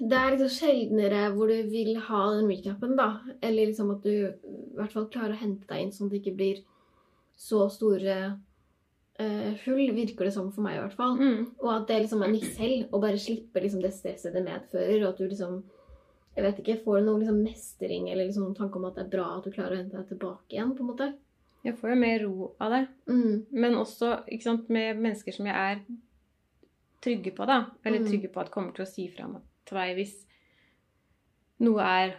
Speaker 2: det er liksom sjeldnere hvor du vil ha den recapen, da. Eller liksom at du i hvert fall klarer å hente deg inn sånn at det ikke blir så store eh, hull, virker det som for meg i hvert fall.
Speaker 1: Mm.
Speaker 2: Og at det liksom er nytt selv, å bare slippe liksom det stresset det medfører. Og at du liksom jeg vet ikke, får noen liksom mestring eller liksom noen tanke om at det er bra at du klarer å hente deg tilbake igjen. på en måte.
Speaker 1: Jeg får jo mer ro av det.
Speaker 2: Mm,
Speaker 1: Men også sant, med mennesker som jeg er trygge på, da. Eller
Speaker 2: Mm.
Speaker 1: trygge på at kommer til å si fra til meg hvis noe er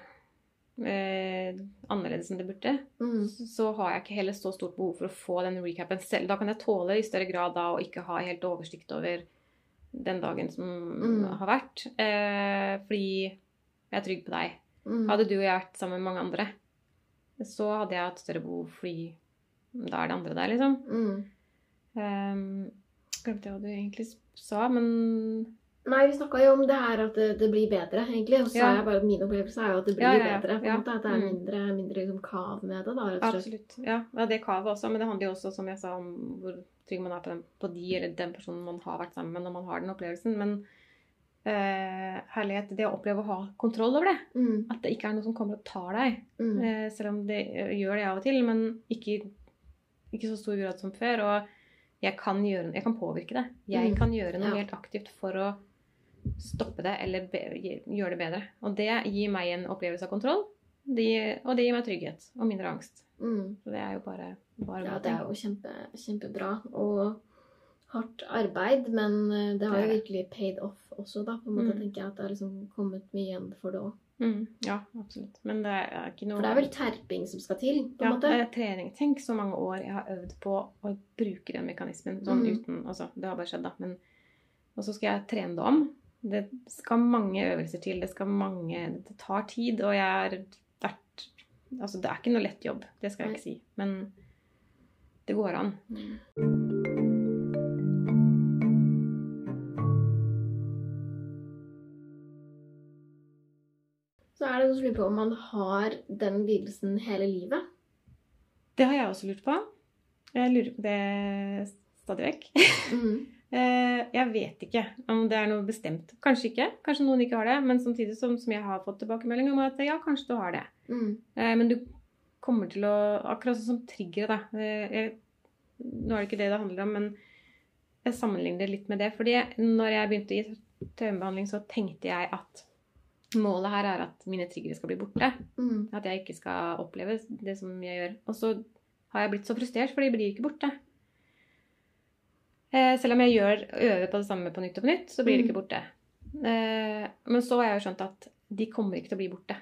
Speaker 1: eh, annerledes enn det burde.
Speaker 2: mm,
Speaker 1: så- har jeg ikke heller så stort behov for å få den recapen selv. Da kan jeg tåle i større grad da å ikke ha helt oversikt over den dagen som
Speaker 2: Mm.
Speaker 1: har vært. Eh, fordi jeg er trygg på deg.
Speaker 2: mm,
Speaker 1: Hadde du og jeg vært sammen med mange andre, så hadde jeg hatt større behov fordi da er det andre der, liksom.
Speaker 2: Mm.
Speaker 1: Um, glemte jeg hva du egentlig sa, men
Speaker 2: Nei, vi snakka jo om det her at det, det blir bedre, egentlig. Og så
Speaker 1: Ja.
Speaker 2: sa jeg bare at min opplevelse er jo at det blir
Speaker 1: Ja, ja,
Speaker 2: bedre. på en måte, At det er
Speaker 1: Mm.
Speaker 2: mindre, mindre liksom, kav med det, da, rett og slett.
Speaker 1: absolutt. Ja, det kavet også. Men det handler jo også, som jeg sa, om hvor trygg man er på, den, på de eller den personen man har vært sammen med når man har den opplevelsen. Men eh, herlighet, det å oppleve å ha kontroll over det.
Speaker 2: Mm.
Speaker 1: At det ikke er noe som kommer og tar deg.
Speaker 2: Mm.
Speaker 1: Eh, selv om det eh, gjør det av og til, men ikke, ikke så stor grad som før. Og jeg kan, gjøre, jeg kan påvirke det. Jeg
Speaker 2: Mm.
Speaker 1: kan gjøre noe helt aktivt for å stoppe det eller gjøre det bedre. Og det gir meg en opplevelse av kontroll. Det, gir- og det gir meg trygghet og mindre angst.
Speaker 2: Mm.
Speaker 1: Så det er jo bare, bare
Speaker 2: Ja, det er jo kjempe, kjempebra. Og hardt arbeid, men eh, det har
Speaker 1: Det
Speaker 2: jo virkelig paid off også, da. På en måte
Speaker 1: Mm.
Speaker 2: tenker jeg at det har liksom kommet mye igjen for det òg.
Speaker 1: Mm, ja, absolutt. Men det er ikke noe
Speaker 2: For det er vel terping som skal til, på
Speaker 1: ja,
Speaker 2: måte?
Speaker 1: det er trening. Tenk så mange år jeg har øvd på å bruke den mekanismen. Sånn
Speaker 2: Mm.
Speaker 1: uten Altså, det har bare skjedd, da. Men Og så skal jeg trene det om. Det skal mange øvelser til. Det skal mange Det tar tid, og jeg har vært Altså, det er ikke noe lett jobb. Det skal jeg ikke si. Men det går an.
Speaker 2: Så er det som lurer på om man har den lidelsen hele livet.
Speaker 1: Det har jeg også lurt på. Jeg lurer på det stadig vekk.
Speaker 2: Mm.
Speaker 1: Eh, Jeg vet ikke om det er noe bestemt. Kanskje ikke. Kanskje noen ikke har det. Men samtidig som, som jeg har fått tilbakemelding om at ja, kanskje du har det.
Speaker 2: Mm.
Speaker 1: Eh, Men du kommer til å Akkurat sånn som triggere, da. Eh, Jeg, nå er det ikke det det handler om, men jeg sammenligner det litt med det. fordi når jeg begynte i traumebehandling, så tenkte jeg at målet her er at mine triggere skal bli borte.
Speaker 2: Mm.
Speaker 1: At jeg ikke skal oppleve det som jeg gjør. Og så har jeg blitt så frustrert, for de blir ikke borte. Eh, selv om jeg gjør, øver på det samme på nytt og på nytt, så blir det
Speaker 2: Mm.
Speaker 1: ikke borte. Eh, men så har jeg jo skjønt at de kommer ikke til å bli borte.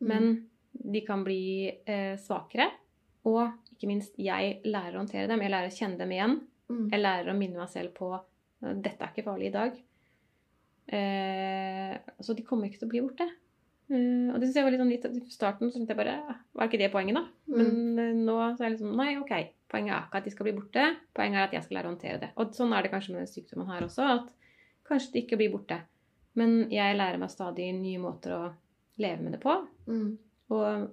Speaker 2: Mm.
Speaker 1: Men de kan bli eh, svakere. Og ikke minst, jeg lærer å håndtere dem. Jeg lærer å kjenne dem igjen.
Speaker 2: Mm.
Speaker 1: Jeg lærer å minne meg selv på dette er ikke farlig i dag. Eh, så de kommer ikke til å bli borte. Eh, og det synes jeg var litt sånn litt I starten så tenkte jeg bare Var ikke det poenget, da? Men nå så er jeg liksom Nei, OK. Poenget er ikke at de skal bli borte. Poenget er at jeg skal lære å håndtere det. Og sånn er det kanskje med den sykdommen her også. At kanskje det ikke blir borte. Men jeg lærer meg stadig nye måter å leve med det på.
Speaker 2: Mm.
Speaker 1: Og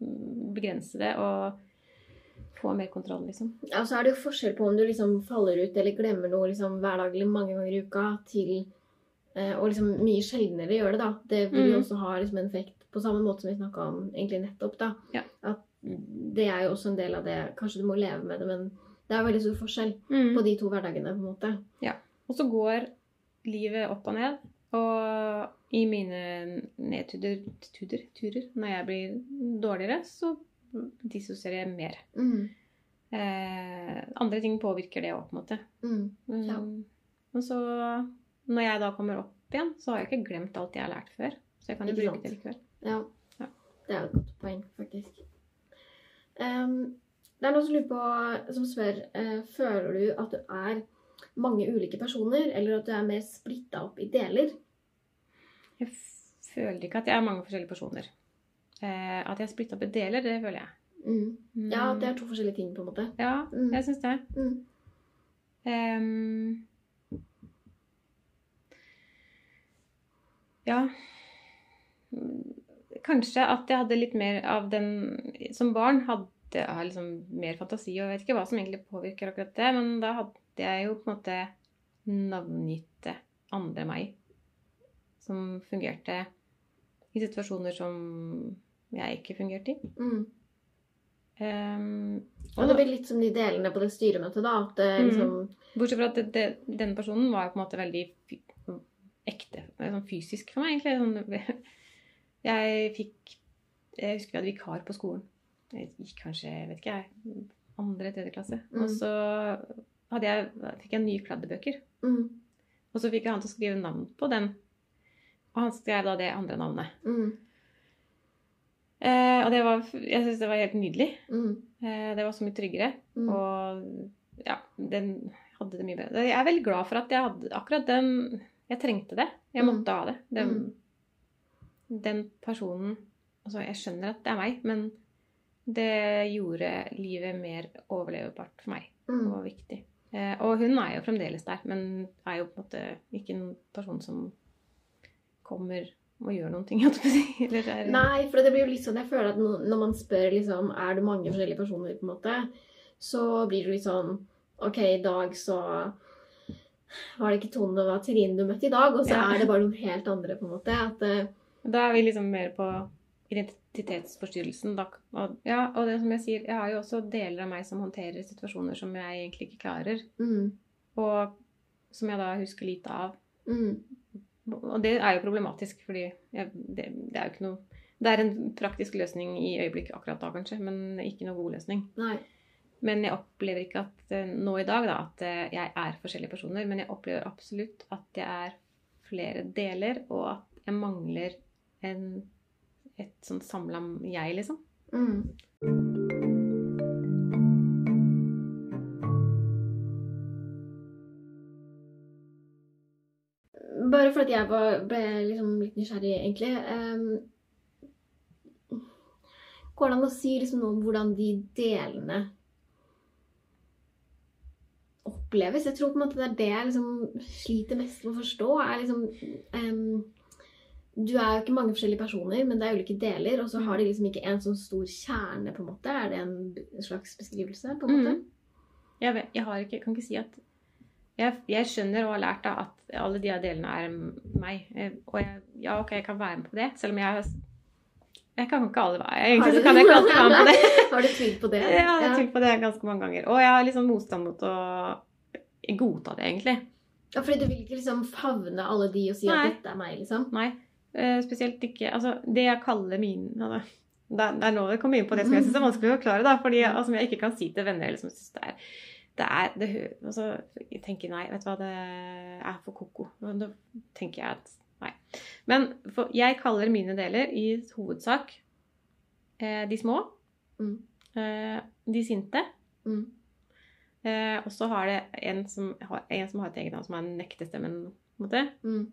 Speaker 1: mm, begrense det og få mer kontroll, liksom.
Speaker 2: Ja, og så er det jo forskjell på om du liksom faller ut eller glemmer noe liksom hver dag eller mange ganger i uka, til eh, og liksom mye sjeldnere gjør det, da. Det vil jo
Speaker 1: Mm.
Speaker 2: også ha liksom en effekt på samme måte som vi snakka om egentlig nettopp, da.
Speaker 1: Ja.
Speaker 2: At det er jo også en del av det Kanskje du må leve med det, men det er veldig stor forskjell
Speaker 1: Mm.
Speaker 2: på de to hverdagene, på en måte. Ja.
Speaker 1: Og så går livet opp og ned. Og i mine nedturer tuder, turer, når jeg blir dårligere, så dissosierer jeg mer.
Speaker 2: Mm.
Speaker 1: Eh, andre ting påvirker det òg, på en måte.
Speaker 2: Mm.
Speaker 1: Mm.
Speaker 2: Ja.
Speaker 1: Men så, når jeg da kommer opp igjen, så har jeg ikke glemt alt jeg har lært før. Så jeg kan jo bruke det likevel.
Speaker 2: Ja.
Speaker 1: Ja.
Speaker 2: Det er jo et godt poeng, faktisk. Ehm, det er noen som lurer på, som spør uh, Føler du at du er mange ulike personer, eller at du er mer splitta opp i deler?
Speaker 1: Jeg føler ikke at jeg er mange forskjellige personer. Uh, at jeg er splitta opp i deler, det føler jeg.
Speaker 2: Mm.
Speaker 1: Mm.
Speaker 2: Ja, det er to forskjellige ting, på en måte.
Speaker 1: Ja,
Speaker 2: Mm.
Speaker 1: jeg syns det.
Speaker 2: Mm.
Speaker 1: Ehm, ja Mm, Kanskje at jeg hadde litt mer av den Som barn hadde jeg liksom mer fantasi, og jeg vet ikke hva som egentlig påvirker akkurat det, men da hadde jeg jo på en måte navngitte andre meg som fungerte i situasjoner som jeg ikke fungerte i.
Speaker 2: Mm.
Speaker 1: Um,
Speaker 2: Og det blir litt som de delene på det styremøtet, da. At det
Speaker 1: Mm.
Speaker 2: liksom
Speaker 1: Bortsett fra at det, det, denne personen var jo på en måte veldig ekte. Sånn fysisk for meg, egentlig. Sånn, jeg fikk Jeg husker vi hadde vikar på skolen. Jeg gikk kanskje, vet ikke jeg, andre-tredje klasse.
Speaker 2: Mm.
Speaker 1: Og så jeg, fikk jeg nye kladdebøker.
Speaker 2: mm.
Speaker 1: Og så fikk jeg han til å skrive navn på den. Og han skrev da det andre navnet.
Speaker 2: Mm.
Speaker 1: Eh, og det var, jeg syns det var helt nydelig.
Speaker 2: Mm.
Speaker 1: Eh, det var så mye tryggere.
Speaker 2: Mm.
Speaker 1: Og ja, den hadde det mye bedre. Jeg er veldig glad for at jeg hadde akkurat den Jeg trengte det. Jeg
Speaker 2: Mm.
Speaker 1: måtte ha det.
Speaker 2: det.
Speaker 1: Den personen Altså, jeg skjønner at det er meg, men Det gjorde livet mer overlevebart for meg
Speaker 2: Mm.
Speaker 1: og viktig. Eh, og hun er jo fremdeles der, men er jo på en måte ikke en person som kommer og gjør noen ting. holdt jeg på å si. Eller er,
Speaker 2: Nei, for det blir jo litt sånn Jeg føler at når man spør liksom Er det mange forskjellige personer, på en måte, så blir det litt sånn OK, i dag så var det ikke Tone, og var Trine du møtte i dag, og så
Speaker 1: Ja.
Speaker 2: er det bare noen helt andre, på en måte. At eh,
Speaker 1: Da er vi liksom mer på identitetsforstyrrelsen. Da. Og, ja, og det som jeg sier, jeg har jo også deler av meg som håndterer situasjoner som jeg egentlig ikke klarer.
Speaker 2: mm,
Speaker 1: Og som jeg da husker lite av.
Speaker 2: mm,
Speaker 1: Og det er jo problematisk, fordi jeg, det, det er jo ikke noe Det er en praktisk løsning i øyeblikket akkurat da, kanskje, men ikke noe god løsning.
Speaker 2: Nei.
Speaker 1: Men jeg opplever ikke at eh, nå i dag da, at eh, jeg er forskjellige personer. Men jeg opplever absolutt at jeg er flere deler, og at jeg mangler en, et sånn samla jeg, liksom.
Speaker 2: Mm. Bare fordi jeg ble liksom litt nysgjerrig, egentlig. Um, går det an å si liksom noe om hvordan de delene oppleves? Jeg tror på en måte det er det jeg liksom sliter mest med å forstå. er liksom ehm, Du er jo ikke mange forskjellige personer, men det er ulike deler, og så har de liksom ikke en sånn stor kjerne, på en måte. Er det en slags beskrivelse, på en måte?
Speaker 1: Mm. Jeg, vet, jeg har ikke, kan ikke si at jeg, jeg skjønner og har lært da at alle de delene er meg. Eh, Og jeg, ja, ok, jeg kan være med på det, selv om jeg Jeg kan ikke alle være Egentlig så kan jeg ikke alltid være med på det.
Speaker 2: Har du tvilt på det?
Speaker 1: Ja, jeg har tvilt på det ganske mange ganger. Og jeg har liksom motstand mot å godta det, egentlig.
Speaker 2: Ja, fordi du vil ikke liksom favne alle de og si
Speaker 1: Nei.
Speaker 2: at dette er meg, liksom?
Speaker 1: Nei. Eh, Spesielt ikke Altså, det jeg kaller mine det, er- nå det kommer inn på det som jeg syns er vanskelig å forklare, da. Fordi altså, som jeg ikke kan si til venner, eller som syns det er det er, det, altså, jeg tenker nei, vet du hva, det er for koko. Da tenker jeg at nei. Men for, jeg kaller mine deler i hovedsak eh, de små,
Speaker 2: Mm.
Speaker 1: eh, de sinte,
Speaker 2: Mm.
Speaker 1: eh, og så har det en som har, en som har et eget navn, som er nektestemmen. på en måte.
Speaker 2: Mm.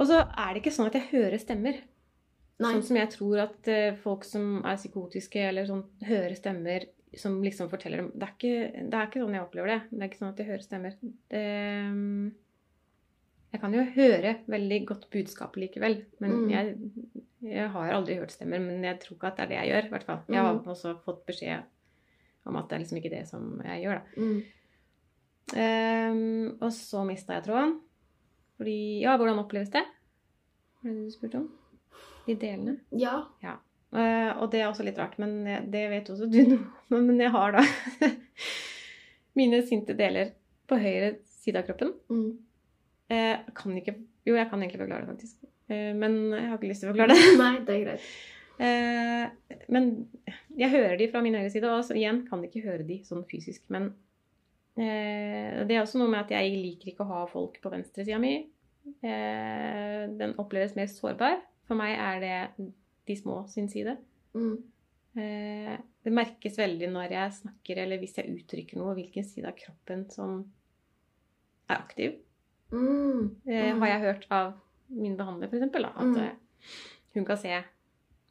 Speaker 1: Og så er det ikke sånn at jeg hører stemmer.
Speaker 2: Nei.
Speaker 1: Sånn som jeg tror at eh, folk som er psykotiske eller sånn, hører stemmer som liksom forteller dem det er, ikke, det er ikke sånn jeg opplever det. Det er ikke sånn at jeg hører stemmer. Det, jeg kan jo høre veldig godt budskap likevel. Men
Speaker 2: Mm.
Speaker 1: jeg, jeg har aldri hørt stemmer. Men jeg tror ikke at det er det jeg gjør. i hvert fall. Jeg har
Speaker 2: Mm.
Speaker 1: også fått beskjed om at det er liksom ikke det som jeg gjør. da.
Speaker 2: Mm.
Speaker 1: Um, og så mista jeg tråden. Fordi Ja, hvordan oppleves det? Var det du spurte om? De delene.
Speaker 2: Ja.
Speaker 1: Eh, og det er også litt rart, men jeg- det vet også du noe om. Men jeg har da mine sinte deler på høyre side av kroppen.
Speaker 2: Mm.
Speaker 1: Uh, kan ikke Jo, jeg kan egentlig forklare det, faktisk. Uh, men jeg har ikke lyst til å forklare det.
Speaker 2: Nei, det er greit.
Speaker 1: Men jeg hører de fra min høyre side, og igjen kan ikke høre de sånn fysisk. Men det er også noe med at jeg liker ikke å ha folk på venstresida mi. Eh, den oppleves mer sårbar. For meg er det de små sin side.
Speaker 2: Mm.
Speaker 1: Eh, det merkes veldig når jeg snakker, eller hvis jeg uttrykker noe, hvilken side av kroppen som er aktiv.
Speaker 2: Mm.
Speaker 1: Eh,
Speaker 2: Mm.
Speaker 1: har jeg hørt av min behandler, f.eks. At
Speaker 2: Mm.
Speaker 1: eh, hun kan se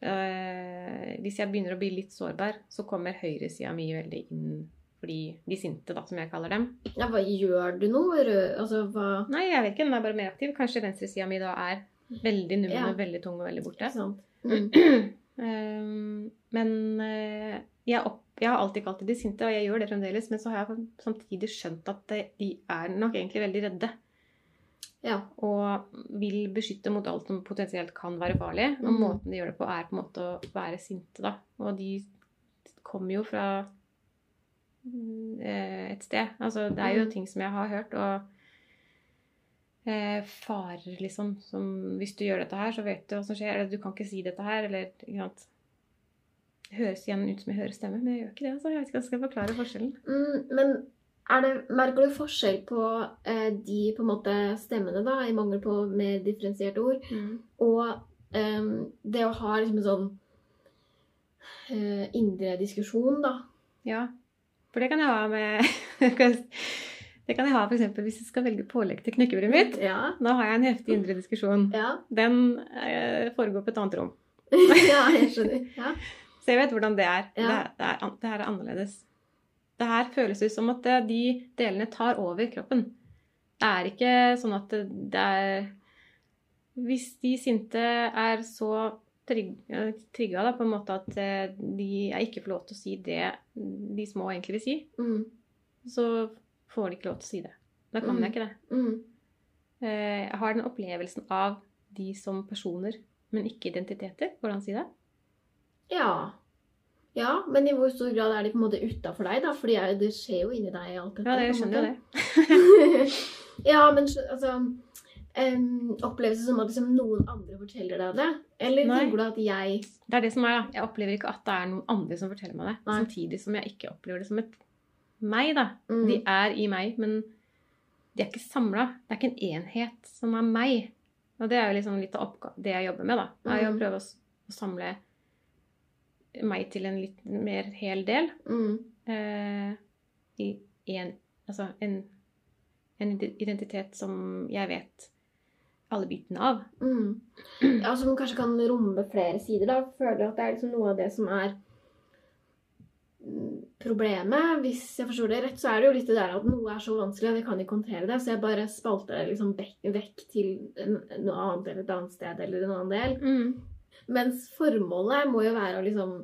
Speaker 1: eh, Hvis jeg begynner å bli litt sårbar, så kommer høyresida mi veldig inn fordi de sinte, da, som jeg kaller dem.
Speaker 2: Ja, hva gjør du nå? Altså, hva
Speaker 1: Nei, jeg vet ikke, den er bare mer aktiv. Kanskje venstresida mi da er veldig nummen
Speaker 2: Ja.
Speaker 1: veldig tung og veldig borte.
Speaker 2: Mm.
Speaker 1: Um, men eh, jeg, opp, jeg har alltid kalt det de sinte, og jeg gjør det fremdeles. Men så har jeg samtidig skjønt at de er nok egentlig veldig redde.
Speaker 2: Ja.
Speaker 1: Og vil beskytte mot alt som potensielt kan være farlig. Og
Speaker 2: Mm.
Speaker 1: måten de gjør det på, er på en måte å være sinte, da. Og de kommer jo fra et sted. Altså, det er jo
Speaker 2: Mm.
Speaker 1: ting som jeg har hørt, og eh, farer, liksom. Som hvis du gjør dette her, så vet du hva som skjer. Eller du kan ikke si dette her, eller ikke sant. Det høres igjen ut som jeg hører stemme, men jeg gjør ikke det. altså. Jeg vet ikke skal forklare forskjellen.
Speaker 2: Mm, men det, merker du forskjell på eh, de på måte stemmene, da, i mangel på mer differensierte ord, og eh, det å ha liksom en sånn eh, indre diskusjon, da?
Speaker 1: Ja, for det kan jeg ha med Det kan jeg ha f.eks. hvis jeg skal velge pålegg til knekkebrødet mitt.
Speaker 2: Ja.
Speaker 1: Da har jeg en heftig indre diskusjon.
Speaker 2: Ja,
Speaker 1: Den eh, foregår på et annet rom.
Speaker 2: ja jeg skjønner. Ja.
Speaker 1: Så jeg vet hvordan det er.
Speaker 2: Ja.
Speaker 1: Det, er- det, er, det her er annerledes. Det her føles ut som at de delene tar over kroppen. Det er ikke sånn at det, det er Hvis de sinte er så eh, trigga da, på en måte at eh, de jeg ikke får lov til å si det de små egentlig vil si,
Speaker 2: Mm.
Speaker 1: så får de ikke lov til å si det. Da kan
Speaker 2: Mm.
Speaker 1: jeg ikke det.
Speaker 2: Mm.
Speaker 1: Eh, Jeg har den opplevelsen av de som personer, men ikke identiteter. Hvordan si det?
Speaker 2: Ja. Ja, men i hvor stor grad er de på en måte utafor deg, da? Er- det skjer jo inni deg, alt dette.
Speaker 1: Ja,
Speaker 2: det
Speaker 1: skjønner jo det.
Speaker 2: ja, men altså em, Oppleves det som at liksom, noen andre forteller deg det? Eller
Speaker 1: Nei.
Speaker 2: tenker du at jeg
Speaker 1: Det er det som er, da. Jeg opplever ikke at det er noen andre som forteller meg det.
Speaker 2: Nei.
Speaker 1: Samtidig som jeg ikke opplever det som et meg, da.
Speaker 2: mm,
Speaker 1: De er i meg, men de er ikke samla. Det er ikke en enhet som er meg. Og det er jo liksom litt av det jeg jobber med, da. Er å
Speaker 2: Mhm.
Speaker 1: prøve å, å samle meg til en litt mer hel del.
Speaker 2: mm,
Speaker 1: Eh, I en Altså en, en identitet som jeg vet alle bitene av.
Speaker 2: mm. Ja, Som kanskje kan romme flere sider, da. Føler at det er liksom noe av det som er mm, problemet. Hvis jeg forstår det rett, så er det jo litt det der at noe er så vanskelig, og jeg kan ikke håndtere det, så jeg bare spalter det liksom vekk, til noe annet eller et annet sted eller en annen del. Mens formålet må jo være å liksom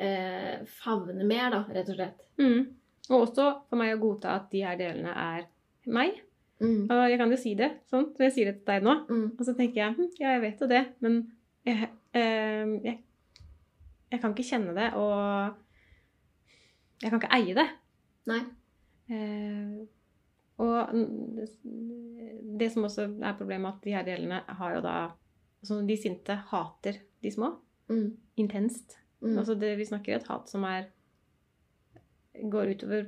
Speaker 2: eh, favne mer, da, rett og slett.
Speaker 1: Mm. Og også for meg å godta at de her delene er meg.
Speaker 2: Mm.
Speaker 1: Og jeg kan jo si det sånn, så jeg sier det til deg nå.
Speaker 2: Mm.
Speaker 1: Og så tenker jeg hm, ja, jeg vet jo det, men jeg, eh, jeg, jeg kan ikke kjenne det, og jeg kan ikke eie det.
Speaker 2: Nei.
Speaker 1: Eh, og det, det som også er problemet, at de her delene har jo da altså De sinte hater de små.
Speaker 2: Mm.
Speaker 1: Intenst.
Speaker 2: Mm.
Speaker 1: Altså det vi snakker et hat som er går utover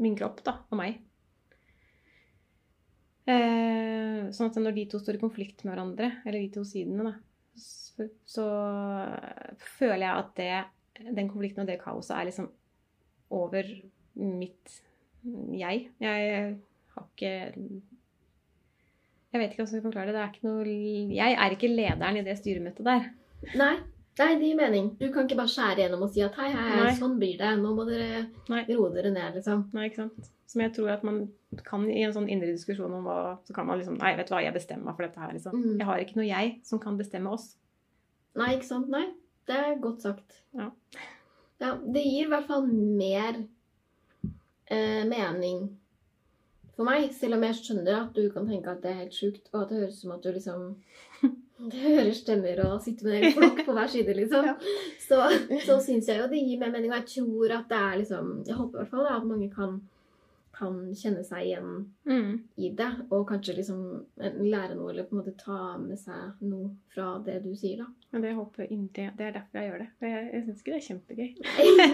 Speaker 1: min kropp da, og meg. Eh, sånn at når de to står i konflikt med hverandre, eller de to sidene, da, så, så føler jeg at det, den konflikten og det kaoset er liksom over mitt jeg. Jeg har ikke Jeg vet ikke hvordan jeg skal forklare det. det er noe, jeg er ikke lederen i det styremøtet der.
Speaker 2: Nei. Nei, det gir mening. Du kan ikke bare skjære gjennom og si at hei, hei,
Speaker 1: Nei.
Speaker 2: sånn blir det. Nå må dere
Speaker 1: Nei.
Speaker 2: roe dere ned, liksom.
Speaker 1: Nei, ikke sant? Som jeg tror at man kan i en sånn indre diskusjon om hva Så kan man liksom Nei, vet du hva, jeg bestemmer meg for dette her, liksom.
Speaker 2: Mm.
Speaker 1: Jeg har ikke noe jeg som kan bestemme oss.
Speaker 2: Nei, ikke sant? Nei, det er godt sagt.
Speaker 1: Ja.
Speaker 2: Ja, det gir i hvert fall mer eh, mening for meg, selv om jeg skjønner at du kan tenke at det er helt sjukt, og at det høres ut som at du liksom Det hører stemmer og sitter med en flokk på hver side, liksom.
Speaker 1: Ja.
Speaker 2: Så, så syns jeg jo det gir mer mening, og jeg tror at det er liksom Jeg håper i hvert fall da, at mange kan, kan kjenne seg igjen
Speaker 1: Mm.
Speaker 2: i det, og kanskje liksom lære noe eller på en måte ta med seg noe fra det du sier, da.
Speaker 1: Men det håper jeg inntil Det er derfor jeg gjør det. For jeg, jeg syns ikke det er kjempegøy.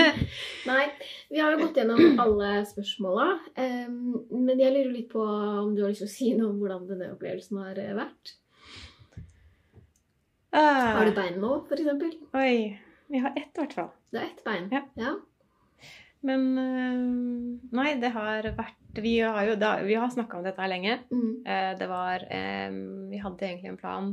Speaker 2: Nei, vi har jo gått gjennom alle spørsmåla. Um, men jeg lurer litt på om du har lyst til å si noe om hvordan denne opplevelsen har vært. Har du bein nå, f.eks.?
Speaker 1: oi. Vi har ett, i hvert fall.
Speaker 2: Det er ett bein.
Speaker 1: Ja.
Speaker 2: ja.
Speaker 1: Men eh, Nei, det har vært Vi har jo da, vi har snakka om dette her lenge.
Speaker 2: Mm,
Speaker 1: Eh, det var eh, Vi hadde egentlig en plan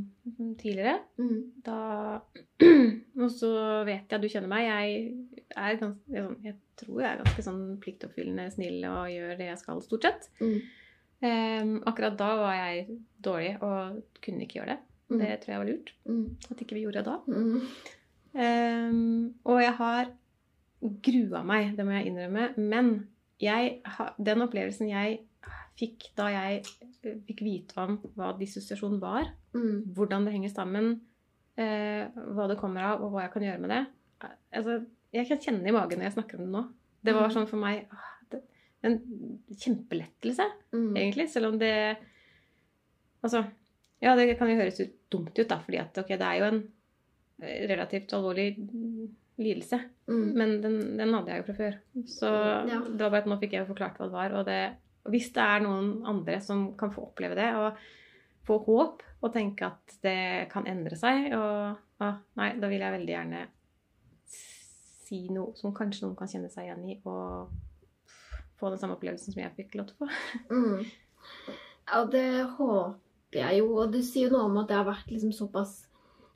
Speaker 1: tidligere.
Speaker 2: mm,
Speaker 1: Da Og så vet jeg at du kjenner meg. Jeg er ganske jeg, sånn- jeg tror jeg er ganske sånn pliktoppfyllende snill og gjør det jeg skal, stort sett.
Speaker 2: mm,
Speaker 1: akkurat da var jeg dårlig og kunne ikke gjøre det.
Speaker 2: Mm,
Speaker 1: Det tror jeg var lurt.
Speaker 2: mm,
Speaker 1: At ikke vi gjorde det da.
Speaker 2: mm,
Speaker 1: Em, og jeg har grua meg, det må jeg innrømme. Men jeg, den opplevelsen jeg fikk da jeg eh, fikk vite om hva dissosiasjon var,
Speaker 2: mm,
Speaker 1: hvordan det henger sammen, eh, hva det kommer av, og hva jeg kan gjøre med det eh, altså, Jeg kan kjenne i magen når jeg snakker om det nå. Det var sånn for meg En kjempelettelse,
Speaker 2: mm,
Speaker 1: egentlig. Selv om det Altså, ja, det kan jo høres ut dumt ut, da, fordi at ok, det er jo en eh, relativt alvorlig lidelse.
Speaker 2: mm.
Speaker 1: Men den, den hadde jeg jo fra før. Så
Speaker 2: Ja.
Speaker 1: det var bare at nå fikk jeg jo forklart hva det var. Og, det, og hvis det er noen andre som kan få oppleve det, og få håp og tenke at det kan endre seg, og ah, nei, da vil jeg veldig gjerne si noe som kanskje noen kan kjenne seg igjen i, og få den samme opplevelsen som jeg fikk lov til å få.
Speaker 2: Mm. Ja, det håper jeg jo. Og du sier jo noe om at det har vært liksom såpass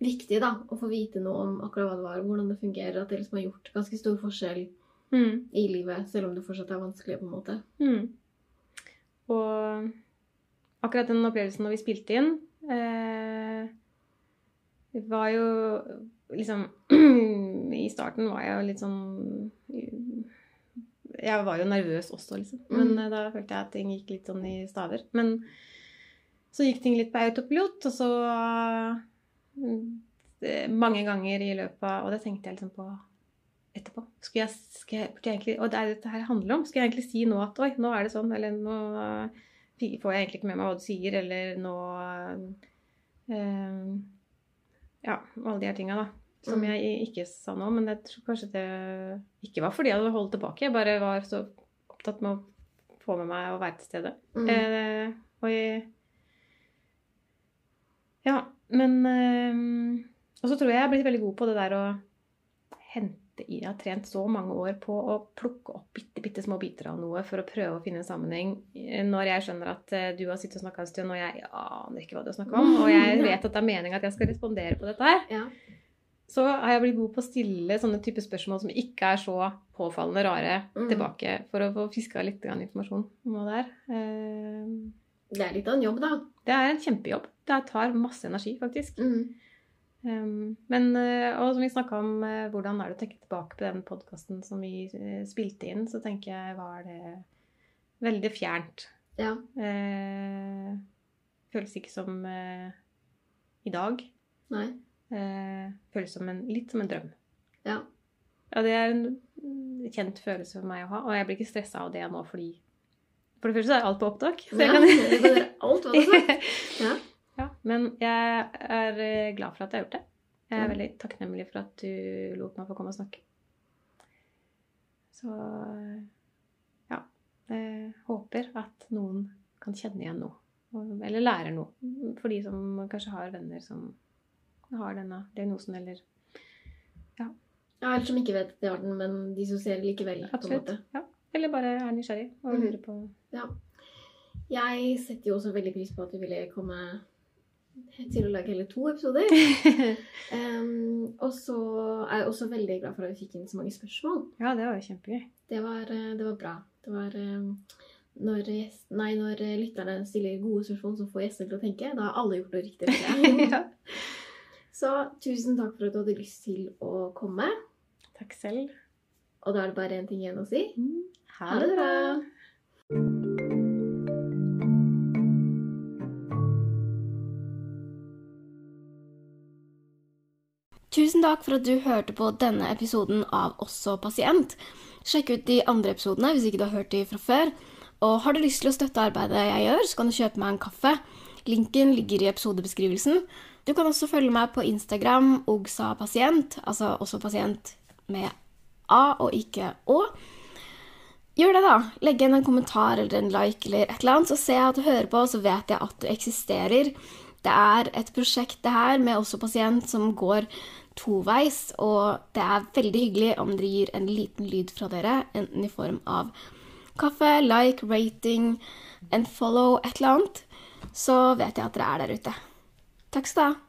Speaker 2: viktig da, å få vite noe om akkurat hva det var, hvordan det fungerer, at det liksom har gjort ganske stor forskjell
Speaker 1: Mm.
Speaker 2: i livet, selv om det fortsatt er vanskelig på en måte.
Speaker 1: Mm. Og akkurat den opplevelsen når vi spilte inn eh, var jo liksom I starten var jeg jo litt sånn Jeg var jo nervøs også, liksom. Men
Speaker 2: Mm.
Speaker 1: da følte jeg at ting gikk litt sånn i staver. Men så gikk ting litt på autopilot, og så eh, Mange ganger i løpet av Og det tenkte jeg liksom på etterpå. Skulle jeg, skulle jeg, jeg egentlig, og det er dette her handler om. Skal jeg egentlig si nå at oi, nå er det sånn, eller nå får jeg egentlig ikke med meg hva du sier, eller nå eh, Ja, alle de her tinga, da. Som
Speaker 2: Mm.
Speaker 1: jeg ikke sa nå. Men jeg tror kanskje det ikke var fordi jeg hadde holdt tilbake. Jeg bare var så opptatt med å få med meg å være til stede.
Speaker 2: Mm.
Speaker 1: Eh, og jeg Ja, men eh, Og så tror jeg jeg har blitt veldig god på det der å hente i Jeg har trent så mange år på å plukke opp bitte, bitte små biter av noe for å prøve å finne en sammenheng. Eh, Når jeg skjønner at eh, du har sittet og snakka en stund, og jeg aner ikke hva du har snakka om, og jeg vet at det er meninga at jeg skal respondere på dette her,
Speaker 2: Ja.
Speaker 1: så har jeg blitt god på å stille sånne type spørsmål som ikke er så påfallende rare,
Speaker 2: Mm.
Speaker 1: tilbake, for å få fiska litt grann informasjon om hva det er.
Speaker 2: Det er litt av en jobb, da.
Speaker 1: Det er en kjempejobb. Det tar masse energi, faktisk.
Speaker 2: Mm.
Speaker 1: Um, men, eh, og som vi snakka om, eh, hvordan er det å tenke tilbake på den podkasten som vi eh, spilte inn, så tenker jeg var det veldig fjernt.
Speaker 2: Ja.
Speaker 1: Uh, føles ikke som uh, i dag.
Speaker 2: Nei.
Speaker 1: Uh, føles som en, litt som en drøm.
Speaker 2: Ja.
Speaker 1: Ja, det er en kjent følelse for meg å ha, og jeg blir ikke stressa av det nå fordi For det første så er alt på opptak. Så jeg kan
Speaker 2: ja, kan gjøre alt hva du har sagt. Ja.
Speaker 1: Ja, men jeg er eh, glad for at jeg har gjort det. Jeg er veldig takknemlig for at du lot meg få komme og snakke. Så ja. Jeg håper at noen kan kjenne igjen noe. Eller lærer noe. For de som kanskje har venner som har denne diagnosen, eller
Speaker 2: ja, eller som ikke vet de har den, men de dissosierer likevel. på en
Speaker 1: absolutt. Ja. Eller bare er nysgjerrig og
Speaker 2: Mm.
Speaker 1: lurer på
Speaker 2: Jeg setter jo også veldig pris på at du ville komme til å lage hele to episoder. um, og så er jeg også veldig glad for at vi fikk inn så mange spørsmål.
Speaker 1: Ja, det var jo kjempegøy.
Speaker 2: Det var, eh, det var bra. Det var em, når, gjest, nei, når eh, lytterne stiller gode spørsmål som får gjestene til å tenke, da har alle gjort noe riktig.
Speaker 1: ja.
Speaker 2: Så tusen takk for at du hadde lyst til å komme.
Speaker 1: Takk selv.
Speaker 2: Og da er det bare én ting igjen å si.
Speaker 1: Ha det bra.
Speaker 2: Tusen takk for at du hørte på denne episoden av Også pasient. Sjekk ut de andre episodene hvis ikke du har hørt de fra før. Og har du lyst til å støtte arbeidet jeg gjør, så kan du kjøpe meg en kaffe. Linken ligger i episodebeskrivelsen. Du kan også følge meg på Instagram, ogsapasient, altså også pasient med A og ikke Å. Gjør det, da. Legg igjen en kommentar eller en like eller et eller annet, så ser jeg at du hører på, så vet jeg at du eksisterer. Det er et prosjekt det her med også pasient som går toveis, og det er veldig hyggelig om dere gir en liten lyd fra dere, enten i form av kaffe, like, rating, en follow, et eller annet, så vet jeg at dere er der ute. Takk skal du ha.